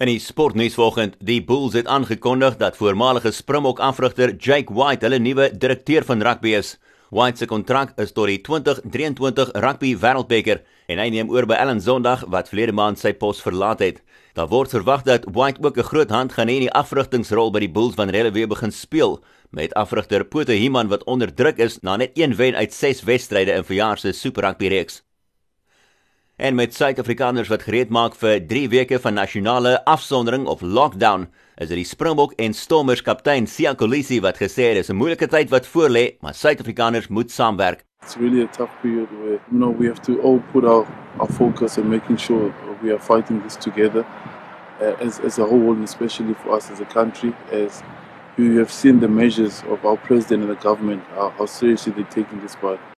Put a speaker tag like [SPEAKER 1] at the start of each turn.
[SPEAKER 1] In die sportnuus vanoggend, die Bulls het aangekondig dat voormalige Springbok afrigter Jake White hulle nuwe direkteur van rugby is. White se kontrak is tot die 2023 Rugby Wêreldbeker en hy neem oor by Ellen Sondag wat verlede maand sy pos verlaat het. Daar word verwag dat White ook 'n groot hand gaan hê in die afrigtingsrol by die Bulls wanneer hulle weer begin speel met afrigter Pote Himan wat onder druk is na net een wen uit 6 wedstryde in verjaar se Super Rugby reeks. En met Suid-Afrikaners wat gereed maak vir 3 weke van nasionale afsondering of lockdown, is dit die Springbok en Stormers kaptein Sia Kolisi wat gesê het dis 'n moeilike tyd wat voorlê, maar Suid-Afrikaners moet saamwerk.
[SPEAKER 2] It's really a tough period where you know we have to all put our our focus on making sure we are fighting this together uh, as as a whole, and especially for us as a country as you have seen the measures of our president and the government how, how seriously they're taking this part